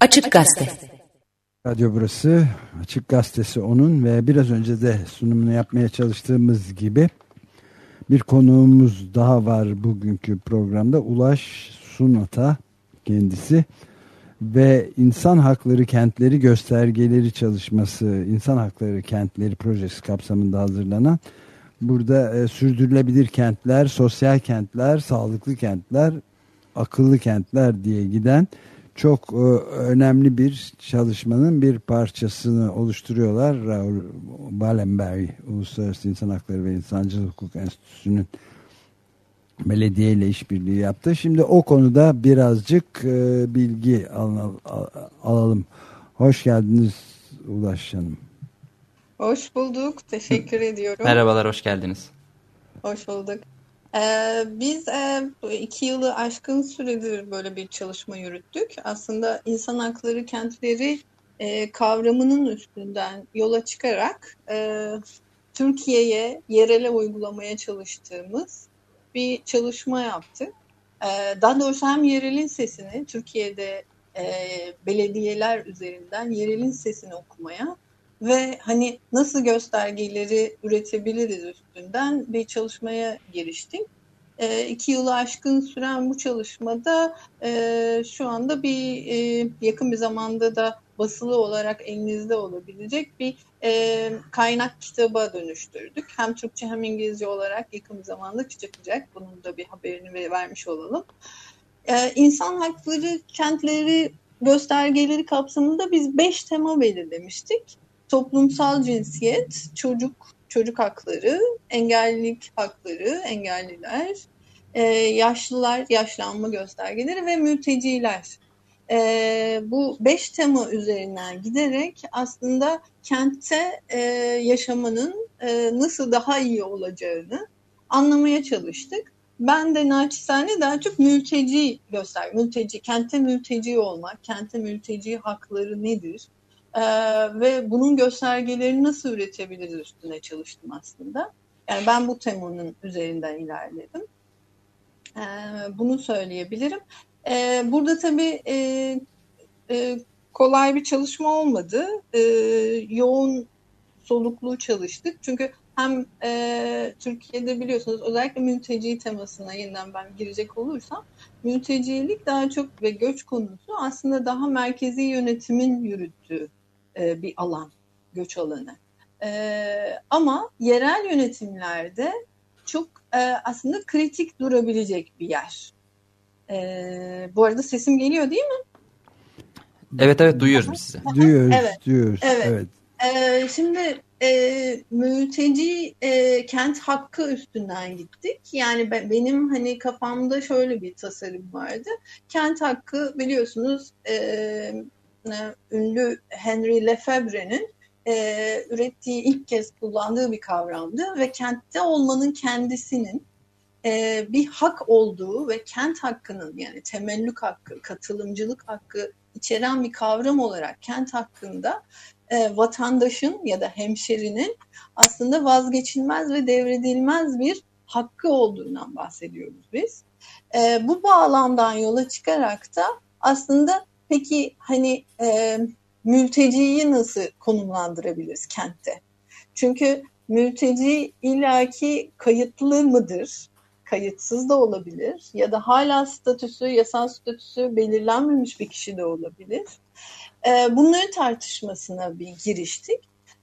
Açık Gazete. Radyo burası Açık Gazetesi onun ve biraz önce de sunumunu yapmaya çalıştığımız gibi bir konuğumuz daha var bugünkü programda. Ulaş Sunata kendisi ve insan hakları kentleri göstergeleri çalışması, insan hakları kentleri projesi kapsamında hazırlanan burada e, sürdürülebilir kentler, sosyal kentler, sağlıklı kentler, akıllı kentler diye giden çok e, önemli bir çalışmanın bir parçasını oluşturuyorlar. Raul Balenberg Uluslararası İnsan Hakları ve İnsancıl Hukuk Enstitüsü'nün belediye ile işbirliği yaptı. Şimdi o konuda birazcık e, bilgi al, al, alalım. Hoş geldiniz Ulaş Hanım. Hoş bulduk. Teşekkür ediyorum. Merhabalar, hoş geldiniz. Hoş bulduk. Ee, biz e, iki yılı aşkın süredir böyle bir çalışma yürüttük. Aslında insan hakları kentleri e, kavramının üstünden yola çıkarak e, Türkiye'ye yerele uygulamaya çalıştığımız bir çalışma yaptık. E, daha doğrusu hem yerelin sesini Türkiye'de e, belediyeler üzerinden yerelin sesini okumaya ve hani nasıl göstergeleri üretebiliriz üstünden bir çalışmaya giriştik. E, iki yılı aşkın süren bu çalışmada e, şu anda bir e, yakın bir zamanda da basılı olarak elinizde olabilecek bir e, kaynak kitaba dönüştürdük. Hem Türkçe hem İngilizce olarak yakın bir zamanda çıkacak. Bunun da bir haberini vermiş olalım. E, insan hakları kentleri göstergeleri kapsamında biz beş tema belirlemiştik toplumsal cinsiyet, çocuk çocuk hakları, engellilik hakları, engelliler, e, yaşlılar, yaşlanma göstergeleri ve mülteciler. E, bu beş tema üzerinden giderek aslında kentte e, yaşamanın e, nasıl daha iyi olacağını anlamaya çalıştık. Ben de naçizane daha çok mülteci göster, mülteci, kente mülteci olmak, kente mülteci hakları nedir? Ee, ve bunun göstergelerini nasıl üretebiliriz üstüne çalıştım aslında. Yani ben bu temanın üzerinden ilerledim. Ee, bunu söyleyebilirim. Ee, burada tabii e, e, kolay bir çalışma olmadı. E, yoğun soluklu çalıştık. Çünkü hem e, Türkiye'de biliyorsunuz özellikle mülteci temasına yeniden ben girecek olursam mültecilik daha çok ve göç konusu aslında daha merkezi yönetimin yürüttüğü e, bir alan, göç alanı. E, ama yerel yönetimlerde çok e, aslında kritik durabilecek bir yer. E, bu arada sesim geliyor değil mi? Evet evet duyuyoruz biz sizi. Duyuyoruz, evet. duyuyoruz. Evet. evet. E, şimdi e, mülteci e, kent hakkı üstünden gittik. Yani ben, benim hani kafamda şöyle bir tasarım vardı. Kent hakkı biliyorsunuz e, ünlü Henry Lefebvre'nin e, ürettiği ilk kez kullandığı bir kavramdı ve kentte olmanın kendisinin e, bir hak olduğu ve kent hakkının yani temellük hakkı, katılımcılık hakkı içeren bir kavram olarak kent hakkında e, vatandaşın ya da hemşerinin aslında vazgeçilmez ve devredilmez bir hakkı olduğundan bahsediyoruz biz. E, bu bağlamdan yola çıkarak da aslında Peki hani e, mülteciyi nasıl konumlandırabiliriz kentte? Çünkü mülteci illaki kayıtlı mıdır? Kayıtsız da olabilir ya da hala statüsü, yasal statüsü belirlenmemiş bir kişi de olabilir. E, bunların tartışmasına bir giriştik.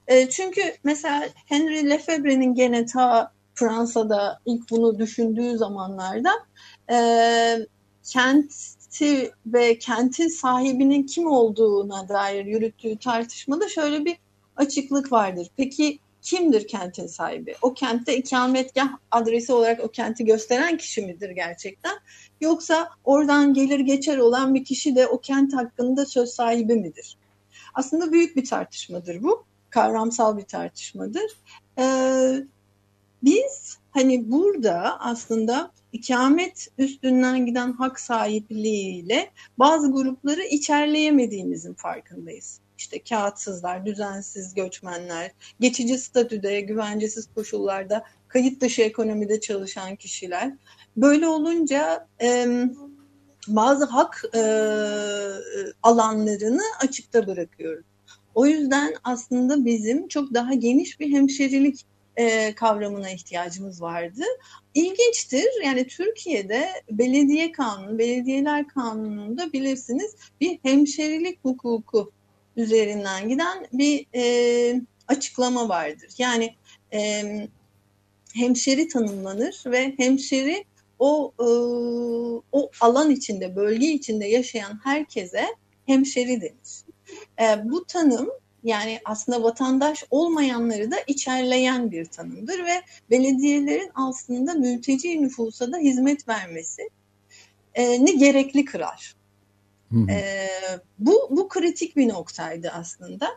E, çünkü mesela Henry Lefebvre'nin gene ta Fransa'da ilk bunu düşündüğü zamanlarda e, kent kenti ve kentin sahibinin kim olduğuna dair yürüttüğü tartışmada şöyle bir açıklık vardır. Peki kimdir kentin sahibi? O kentte ikametgah adresi olarak o kenti gösteren kişi midir gerçekten? Yoksa oradan gelir geçer olan bir kişi de o kent hakkında söz sahibi midir? Aslında büyük bir tartışmadır bu. Kavramsal bir tartışmadır. Ee, biz hani burada aslında ikamet üstünden giden hak sahipliğiyle bazı grupları içerleyemediğimizin farkındayız. İşte kağıtsızlar, düzensiz göçmenler, geçici statüde, güvencesiz koşullarda, kayıt dışı ekonomide çalışan kişiler. Böyle olunca e, bazı hak e, alanlarını açıkta bırakıyoruz. O yüzden aslında bizim çok daha geniş bir hemşerilik e, kavramına ihtiyacımız vardı. İlginçtir yani Türkiye'de belediye kanunu, belediyeler kanununda bilirsiniz bir hemşerilik hukuku üzerinden giden bir e, açıklama vardır. Yani e, hemşeri tanımlanır ve hemşeri o e, o alan içinde, bölge içinde yaşayan herkese hemşeri denir. E, bu tanım yani aslında vatandaş olmayanları da içerleyen bir tanımdır ve belediyelerin aslında mülteci nüfusa da hizmet vermesi e, ne gerekli kırar. E, bu, bu kritik bir noktaydı aslında.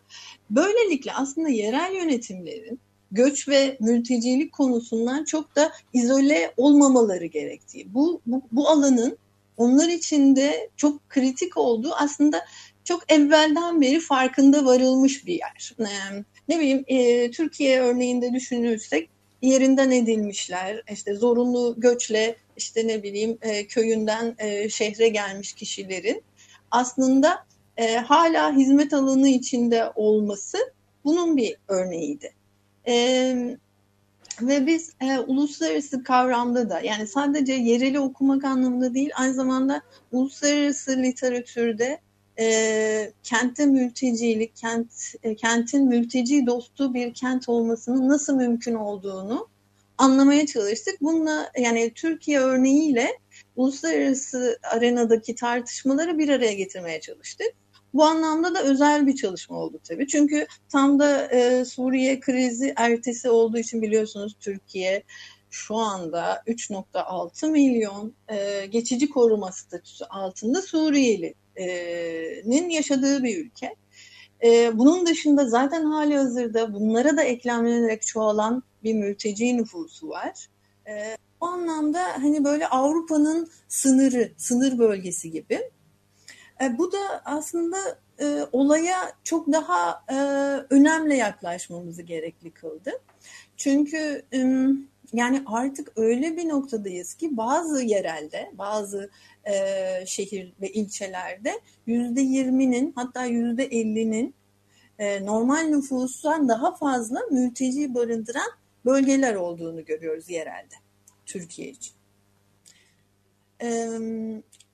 Böylelikle aslında yerel yönetimlerin göç ve mültecilik konusundan çok da izole olmamaları gerektiği. Bu, bu, bu alanın onlar için de çok kritik olduğu aslında çok evvelden beri farkında varılmış bir yer. Ee, ne bileyim e, Türkiye örneğinde düşünürsek yerinden edilmişler, işte zorunlu göçle işte ne bileyim e, köyünden e, şehre gelmiş kişilerin aslında hala hizmet alanı içinde olması bunun bir örneğiydi. Ve biz e, uluslararası kavramda da yani sadece yereli okumak anlamında değil aynı zamanda uluslararası literatürde e, kentte mültecilik, kent, e, kentin mülteci dostu bir kent olmasının nasıl mümkün olduğunu anlamaya çalıştık. Bununla yani Türkiye örneğiyle uluslararası arenadaki tartışmaları bir araya getirmeye çalıştık. Bu anlamda da özel bir çalışma oldu tabii. Çünkü tam da e, Suriye krizi ertesi olduğu için biliyorsunuz Türkiye şu anda 3.6 milyon e, geçici koruma statüsü altında Suriyeli'nin yaşadığı bir ülke. Bunun dışında zaten hali hazırda bunlara da eklemlenerek çoğalan bir mülteci nüfusu var. E, o anlamda hani böyle Avrupa'nın sınırı, sınır bölgesi gibi. Bu da aslında olaya çok daha önemli yaklaşmamızı gerekli kıldı. Çünkü yani artık öyle bir noktadayız ki bazı yerelde, bazı e, şehir ve ilçelerde yüzde yirminin hatta yüzde ellinin e, normal nüfustan daha fazla mülteci barındıran bölgeler olduğunu görüyoruz yerelde Türkiye için. E,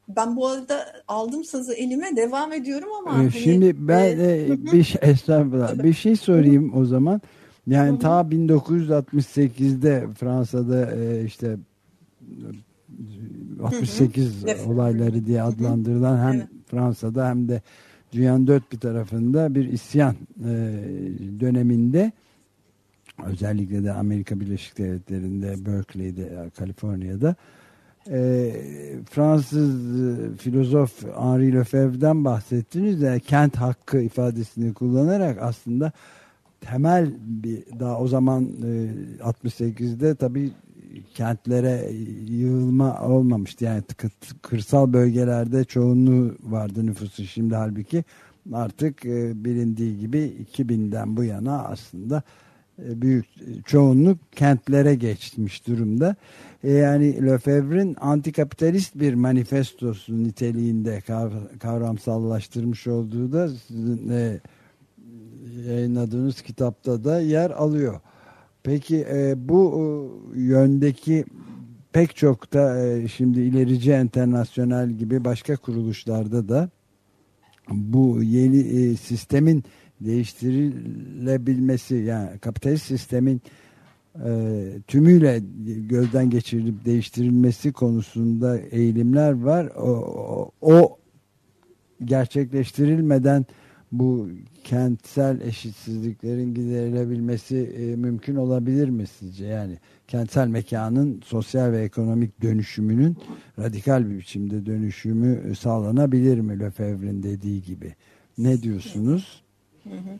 ben bu arada aldım sazı elime devam ediyorum ama. Ee, hani, şimdi hani, ben e, bir şey, estağfurullah bir şey sorayım o zaman. Yani ta 1968'de Fransa'da e, işte 68 olayları diye adlandırılan hem evet. Fransa'da hem de dünyanın dört bir tarafında bir isyan e, döneminde. Özellikle de Amerika Birleşik Devletleri'nde Berkeley'de Kaliforniya'da. E, Fransız e, filozof Henri Lefebvre'den bahsettiniz de kent hakkı ifadesini kullanarak aslında temel bir daha o zaman e, 68'de tabii kentlere yığılma olmamıştı. Yani kırsal bölgelerde çoğunluğu vardı nüfusu şimdi halbuki artık e, bilindiği gibi 2000'den bu yana aslında e, büyük çoğunluk kentlere geçmiş durumda. E, yani Lefebvre'in antikapitalist bir manifestosu niteliğinde kavramsallaştırmış olduğu da sizin e, yayınladığınız kitapta da yer alıyor. Peki bu yöndeki pek çok da şimdi ilerici internasyonel gibi başka kuruluşlarda da bu yeni sistemin değiştirilebilmesi yani kapitalist sistemin e, tümüyle gözden geçirilip değiştirilmesi konusunda eğilimler var. O, o, o gerçekleştirilmeden bu kentsel eşitsizliklerin giderilebilmesi e, mümkün olabilir mi sizce? Yani kentsel mekanın sosyal ve ekonomik dönüşümünün radikal bir biçimde dönüşümü sağlanabilir mi Lefebvre'nin dediği gibi? Ne diyorsunuz? Hı hı.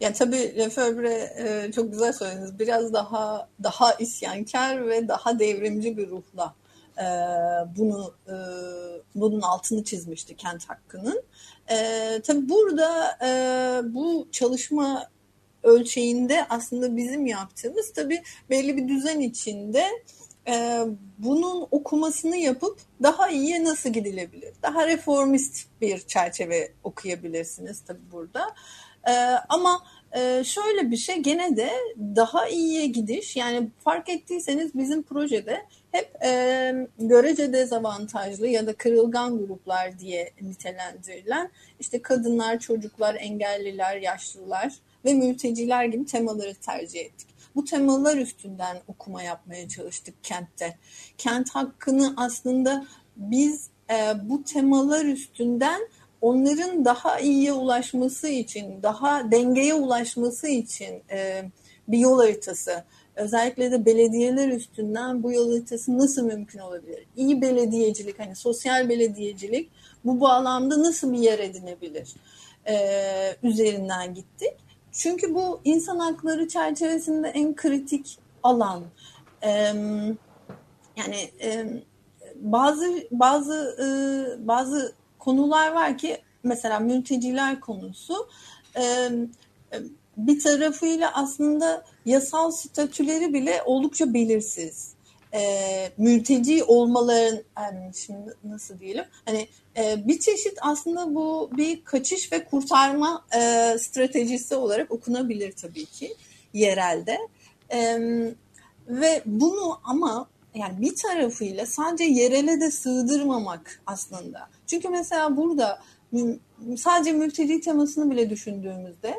Yani tabii Lefebvre e, çok güzel söylediniz. Biraz daha daha isyankar ve daha devrimci bir ruhla e, bunu e, bunun altını çizmişti kent hakkının. E, tabii burada e, bu çalışma ölçeğinde aslında bizim yaptığımız tabii belli bir düzen içinde e, bunun okumasını yapıp daha iyiye nasıl gidilebilir? Daha reformist bir çerçeve okuyabilirsiniz tabii burada. E, ama e, şöyle bir şey gene de daha iyiye gidiş yani fark ettiyseniz bizim projede hep e, görece dezavantajlı ya da kırılgan gruplar diye nitelendirilen işte kadınlar, çocuklar, engelliler, yaşlılar ve mülteciler gibi temaları tercih ettik. Bu temalar üstünden okuma yapmaya çalıştık kentte. Kent hakkını aslında biz e, bu temalar üstünden onların daha iyiye ulaşması için, daha dengeye ulaşması için e, bir yol haritası özellikle de belediyeler üstünden bu yol haritası nasıl mümkün olabilir? İyi belediyecilik, hani sosyal belediyecilik bu bağlamda nasıl bir yer edinebilir? Ee, üzerinden gittik. Çünkü bu insan hakları çerçevesinde en kritik alan. Ee, yani e, bazı bazı e, bazı konular var ki mesela mülteciler konusu e, bir tarafıyla aslında yasal statüleri bile oldukça belirsiz. E, mülteci olmaların yani şimdi nasıl diyelim hani e, bir çeşit aslında bu bir kaçış ve kurtarma e, stratejisi olarak okunabilir tabii ki yerelde. E, ve bunu ama yani bir tarafıyla sadece yerele de sığdırmamak aslında. Çünkü mesela burada sadece mülteci temasını bile düşündüğümüzde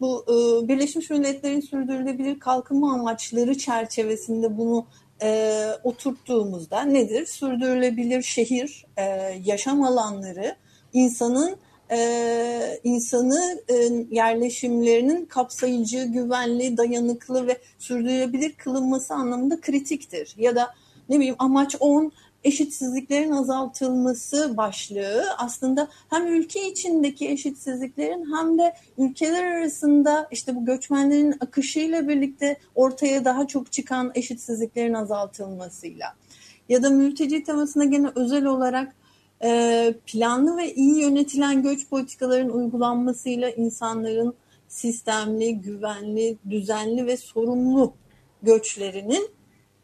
bu e, Birleşmiş Milletler'in sürdürülebilir kalkınma amaçları çerçevesinde bunu e, oturttuğumuzda nedir? Sürdürülebilir şehir, e, yaşam alanları, insanın e, insanı e, yerleşimlerinin kapsayıcı, güvenli, dayanıklı ve sürdürülebilir kılınması anlamında kritiktir. Ya da ne bileyim amaç 10 eşitsizliklerin azaltılması başlığı aslında hem ülke içindeki eşitsizliklerin hem de ülkeler arasında işte bu göçmenlerin akışıyla birlikte ortaya daha çok çıkan eşitsizliklerin azaltılmasıyla. Ya da mülteci temasına gene özel olarak e, planlı ve iyi yönetilen göç politikaların uygulanmasıyla insanların sistemli, güvenli, düzenli ve sorumlu göçlerinin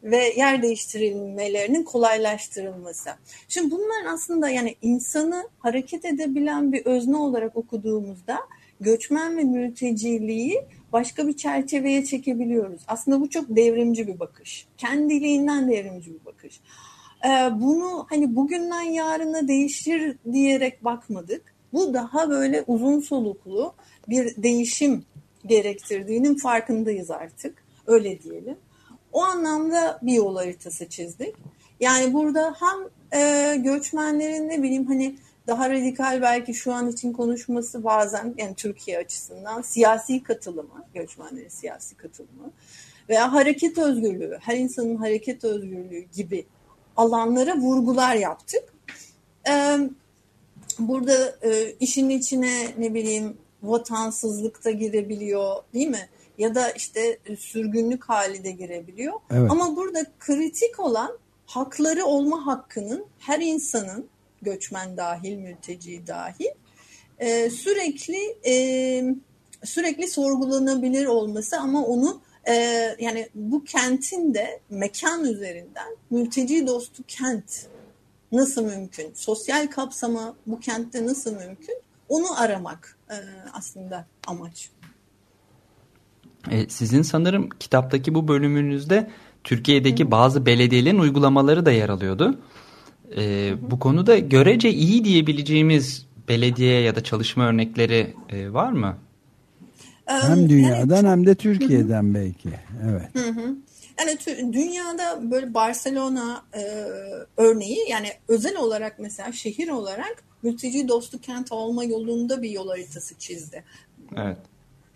ve yer değiştirilmelerinin kolaylaştırılması. Şimdi bunların aslında yani insanı hareket edebilen bir özne olarak okuduğumuzda göçmen ve mülteciliği başka bir çerçeveye çekebiliyoruz. Aslında bu çok devrimci bir bakış. Kendiliğinden devrimci bir bakış. Ee, bunu hani bugünden yarına değişir diyerek bakmadık. Bu daha böyle uzun soluklu bir değişim gerektirdiğinin farkındayız artık. Öyle diyelim. O anlamda bir yol haritası çizdik. Yani burada hem e, göçmenlerin ne bileyim hani daha radikal belki şu an için konuşması bazen yani Türkiye açısından siyasi katılımı, göçmenlerin siyasi katılımı veya hareket özgürlüğü, her insanın hareket özgürlüğü gibi alanlara vurgular yaptık. Ee, burada e, işin içine ne bileyim vatansızlık da girebiliyor değil mi? Ya da işte e, sürgünlük hali de girebiliyor. Evet. Ama burada kritik olan hakları olma hakkının her insanın göçmen dahil, mülteci dahil e, sürekli e, sürekli sorgulanabilir olması ama onu e, yani bu kentin de mekan üzerinden mülteci dostu kent nasıl mümkün? Sosyal kapsama bu kentte nasıl mümkün? Onu aramak e, aslında amaç. E, sizin sanırım kitaptaki bu bölümünüzde Türkiye'deki bazı belediyelerin uygulamaları da yer alıyordu. E, bu konuda görece iyi diyebileceğimiz belediye ya da çalışma örnekleri e, var mı? Hem dünyadan evet. hem de Türkiye'den Hı-hı. belki. Evet. Hı hı. Yani dünyada böyle Barcelona e, örneği yani özel olarak mesela şehir olarak mülteci dostu kent olma yolunda bir yol haritası çizdi. Evet.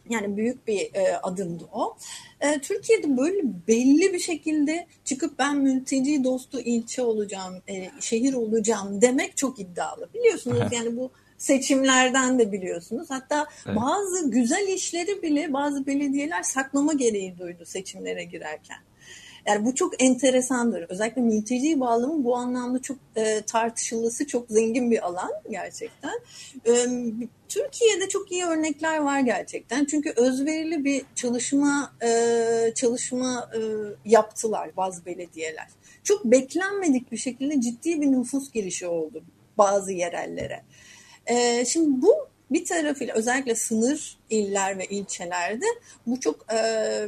Yani büyük bir e, adımdı o. E, Türkiye'de böyle belli bir şekilde çıkıp ben mülteci dostu ilçe olacağım, e, şehir olacağım demek çok iddialı. Biliyorsunuz yani bu seçimlerden de biliyorsunuz. Hatta evet. bazı güzel işleri bile bazı belediyeler saklama gereği duydu seçimlere girerken. Yani bu çok enteresandır. Özellikle mülteci bağlamı bu anlamda çok e, tartışılısı, çok zengin bir alan gerçekten. E, Türkiye'de çok iyi örnekler var gerçekten. Çünkü özverili bir çalışma e, çalışma e, yaptılar bazı belediyeler. Çok beklenmedik bir şekilde ciddi bir nüfus girişi oldu bazı yerellere. E, şimdi bu bir tarafıyla özellikle sınır iller ve ilçelerde bu çok e,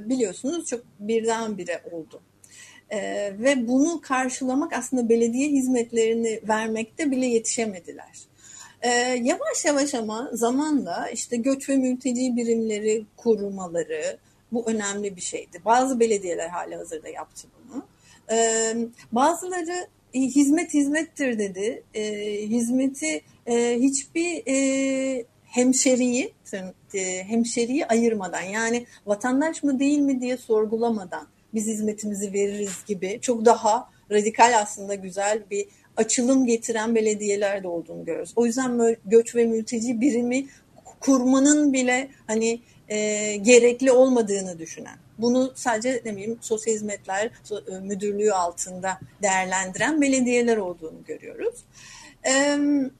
biliyorsunuz çok birdenbire oldu. E, ve bunu karşılamak aslında belediye hizmetlerini vermekte bile yetişemediler. E, yavaş yavaş ama zamanla işte göç ve mülteci birimleri kurmaları bu önemli bir şeydi. Bazı belediyeler hali hazırda yaptı bunu. E, bazıları hizmet hizmettir dedi. E, hizmeti e, hiçbir e, hemşeriyi e, hemşeriyi ayırmadan yani vatandaş mı değil mi diye sorgulamadan biz hizmetimizi veririz gibi çok daha radikal aslında güzel bir açılım getiren belediyeler de olduğunu görüyoruz. O yüzden göç ve mülteci birimi kurmanın bile hani e, gerekli olmadığını düşünen. Bunu sadece ne bileyim sosyal hizmetler e, müdürlüğü altında değerlendiren belediyeler olduğunu görüyoruz. Evet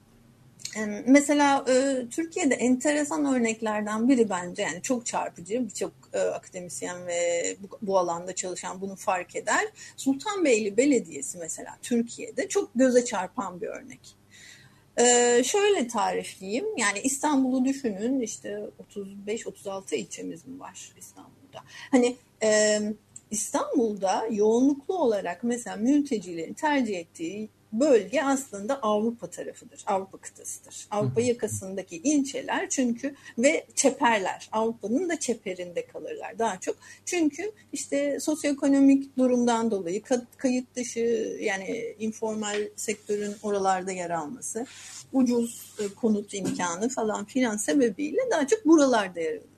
Mesela e, Türkiye'de enteresan örneklerden biri bence yani çok çarpıcı birçok e, akademisyen ve bu, alanda çalışan bunu fark eder. Sultanbeyli Belediyesi mesela Türkiye'de çok göze çarpan bir örnek. E, şöyle tarifleyeyim yani İstanbul'u düşünün işte 35-36 ilçemiz mi var İstanbul'da? Hani İstanbul'da yoğunluklu olarak mesela mültecilerin tercih ettiği bölge aslında Avrupa tarafıdır. Avrupa kıtasıdır. Avrupa yakasındaki ilçeler çünkü ve çeperler. Avrupa'nın da çeperinde kalırlar daha çok. Çünkü işte sosyoekonomik durumdan dolayı kayıt dışı yani informal sektörün oralarda yer alması, ucuz e, konut imkanı falan filan sebebiyle daha çok buralarda yer alırlar.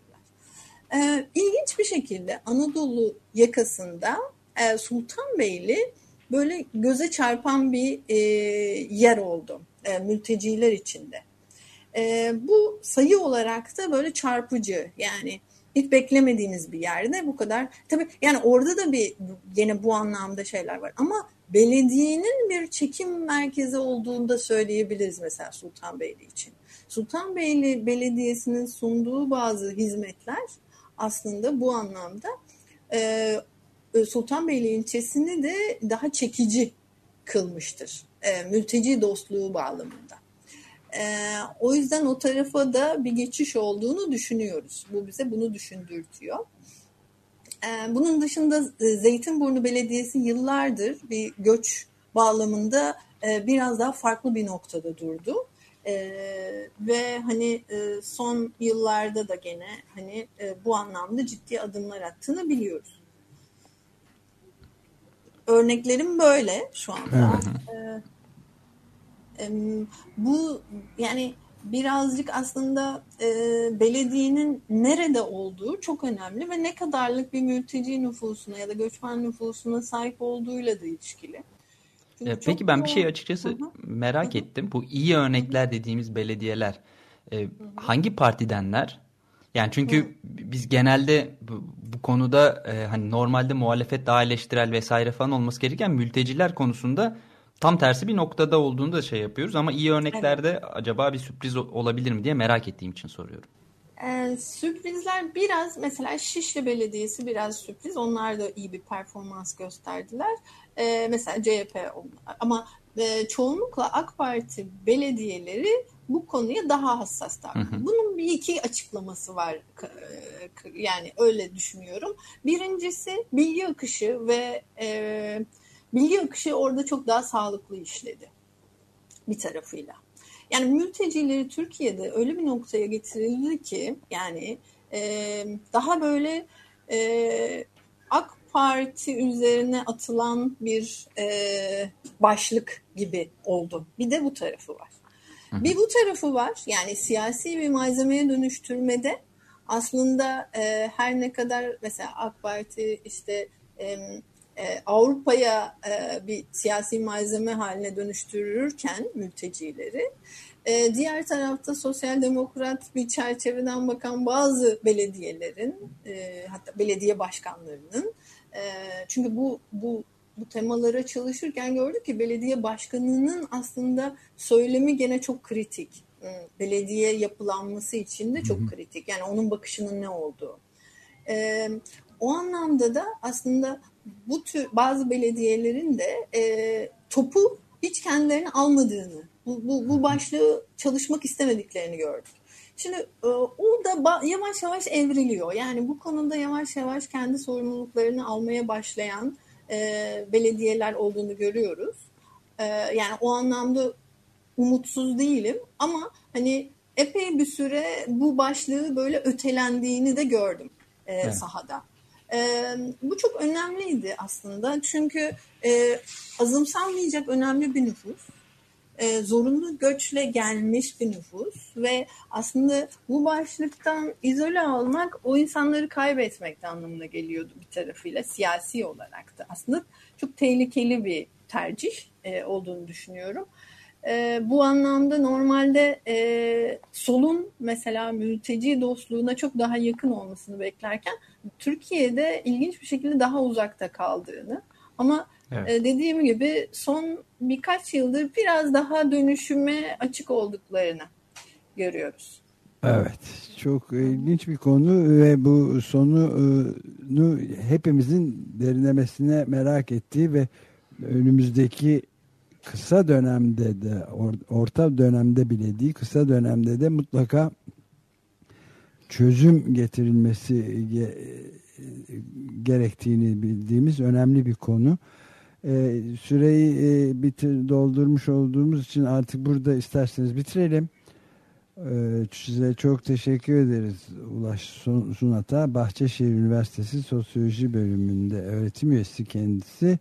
Ee, ilginç bir şekilde Anadolu yakasında e, Sultanbeyli böyle göze çarpan bir e, yer oldu e, mülteciler içinde. E, bu sayı olarak da böyle çarpıcı yani hiç beklemediğiniz bir yerde bu kadar. Tabii yani orada da bir yine bu anlamda şeyler var ama belediyenin bir çekim merkezi olduğunu da söyleyebiliriz mesela Sultanbeyli için. Sultanbeyli Belediyesi'nin sunduğu bazı hizmetler aslında bu anlamda e, Sultanbeyli ilçesini de daha çekici kılmıştır. E, mülteci dostluğu bağlamında. E, o yüzden o tarafa da bir geçiş olduğunu düşünüyoruz. Bu bize bunu düşündürtüyor. E, bunun dışında e, Zeytinburnu Belediyesi yıllardır bir göç bağlamında e, biraz daha farklı bir noktada durdu. E, ve hani e, son yıllarda da gene hani e, bu anlamda ciddi adımlar attığını biliyoruz örneklerim böyle şu anda. ee, bu yani birazcık aslında e, belediyenin nerede olduğu çok önemli ve ne kadarlık bir mülteci nüfusuna ya da göçmen nüfusuna sahip olduğuyla da ilişkili. Çünkü Peki ben bir şey açıkçası Hı-hı. merak Hı-hı. ettim. Bu iyi örnekler dediğimiz belediyeler e, hangi partidenler? Yani çünkü Hı. biz genelde bu, bu konuda e, hani normalde muhalefet daha eleştirel vesaire falan olması gereken mülteciler konusunda tam tersi bir noktada olduğunu da şey yapıyoruz. Ama iyi örneklerde evet. acaba bir sürpriz olabilir mi diye merak ettiğim için soruyorum. Ee, sürprizler biraz mesela Şişli Belediyesi biraz sürpriz. Onlar da iyi bir performans gösterdiler. Ee, mesela CHP ama e, çoğunlukla AK Parti belediyeleri bu konuya daha hassas davranıyor. Bunun bir iki açıklaması var. Yani öyle düşünüyorum. Birincisi bilgi akışı ve e, bilgi akışı orada çok daha sağlıklı işledi bir tarafıyla. Yani mültecileri Türkiye'de öyle bir noktaya getirildi ki yani e, daha böyle e, AK Parti üzerine atılan bir e, başlık gibi oldu. Bir de bu tarafı var. Bir bu tarafı var. Yani siyasi bir malzemeye dönüştürmede aslında e, her ne kadar mesela AK Parti işte e, e, Avrupa'ya e, bir siyasi malzeme haline dönüştürürken mültecileri e, diğer tarafta sosyal demokrat bir çerçeveden bakan bazı belediyelerin e, hatta belediye başkanlarının E, çünkü bu bu bu temalara çalışırken gördük ki belediye başkanının aslında söylemi gene çok kritik. Hmm, belediye yapılanması için de çok Hı-hı. kritik. Yani onun bakışının ne olduğu. E, o anlamda da aslında bu tür bazı belediyelerin de e, topu hiç kendilerini almadığını, bu, bu, bu başlığı çalışmak istemediklerini gördük. Şimdi e, o da yavaş yavaş evriliyor. Yani bu konuda yavaş yavaş kendi sorumluluklarını almaya başlayan e, belediyeler olduğunu görüyoruz. E, yani o anlamda umutsuz değilim ama hani epey bir süre bu başlığı böyle ötelendiğini de gördüm e, evet. sahada. E, bu çok önemliydi aslında çünkü e, azımsanmayacak önemli bir nüfus. E, zorunlu göçle gelmiş bir nüfus ve aslında bu başlıktan izole olmak o insanları kaybetmek anlamına geliyordu bir tarafıyla siyasi olarak da. Aslında çok tehlikeli bir tercih e, olduğunu düşünüyorum. E, bu anlamda normalde e, solun mesela mülteci dostluğuna çok daha yakın olmasını beklerken Türkiye'de ilginç bir şekilde daha uzakta kaldığını ama evet. e, dediğim gibi son birkaç yıldır biraz daha dönüşüme açık olduklarını görüyoruz. Evet çok ilginç bir konu ve bu sonunu hepimizin derinlemesine merak ettiği ve önümüzdeki kısa dönemde de orta dönemde bile değil kısa dönemde de mutlaka çözüm getirilmesi gerektiğini bildiğimiz önemli bir konu. Ee, süreyi e, bitir, doldurmuş olduğumuz için artık burada isterseniz bitirelim. Ee, size çok teşekkür ederiz Ulaş Sunat'a. Bahçeşehir Üniversitesi Sosyoloji Bölümünde öğretim üyesi kendisi.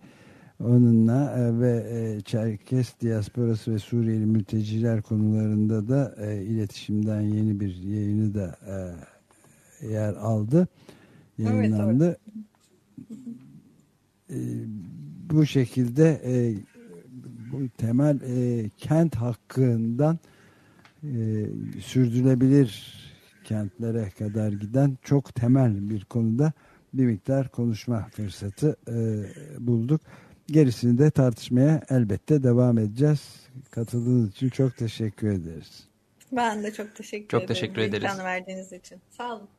Onunla e, ve e, Çerkes diasporası ve Suriyeli mülteciler konularında da e, iletişimden yeni bir yayını da e, yer aldı. Yayınlandı. Evet, e, bu şekilde e, bu temel e, kent hakkından e, sürdürülebilir kentlere kadar giden çok temel bir konuda bir miktar konuşma fırsatı e, bulduk. Gerisini de tartışmaya elbette devam edeceğiz. Katıldığınız için çok teşekkür ederiz. Ben de çok teşekkür çok ederim. Çok teşekkür ederiz. verdiğiniz için. Sağ olun.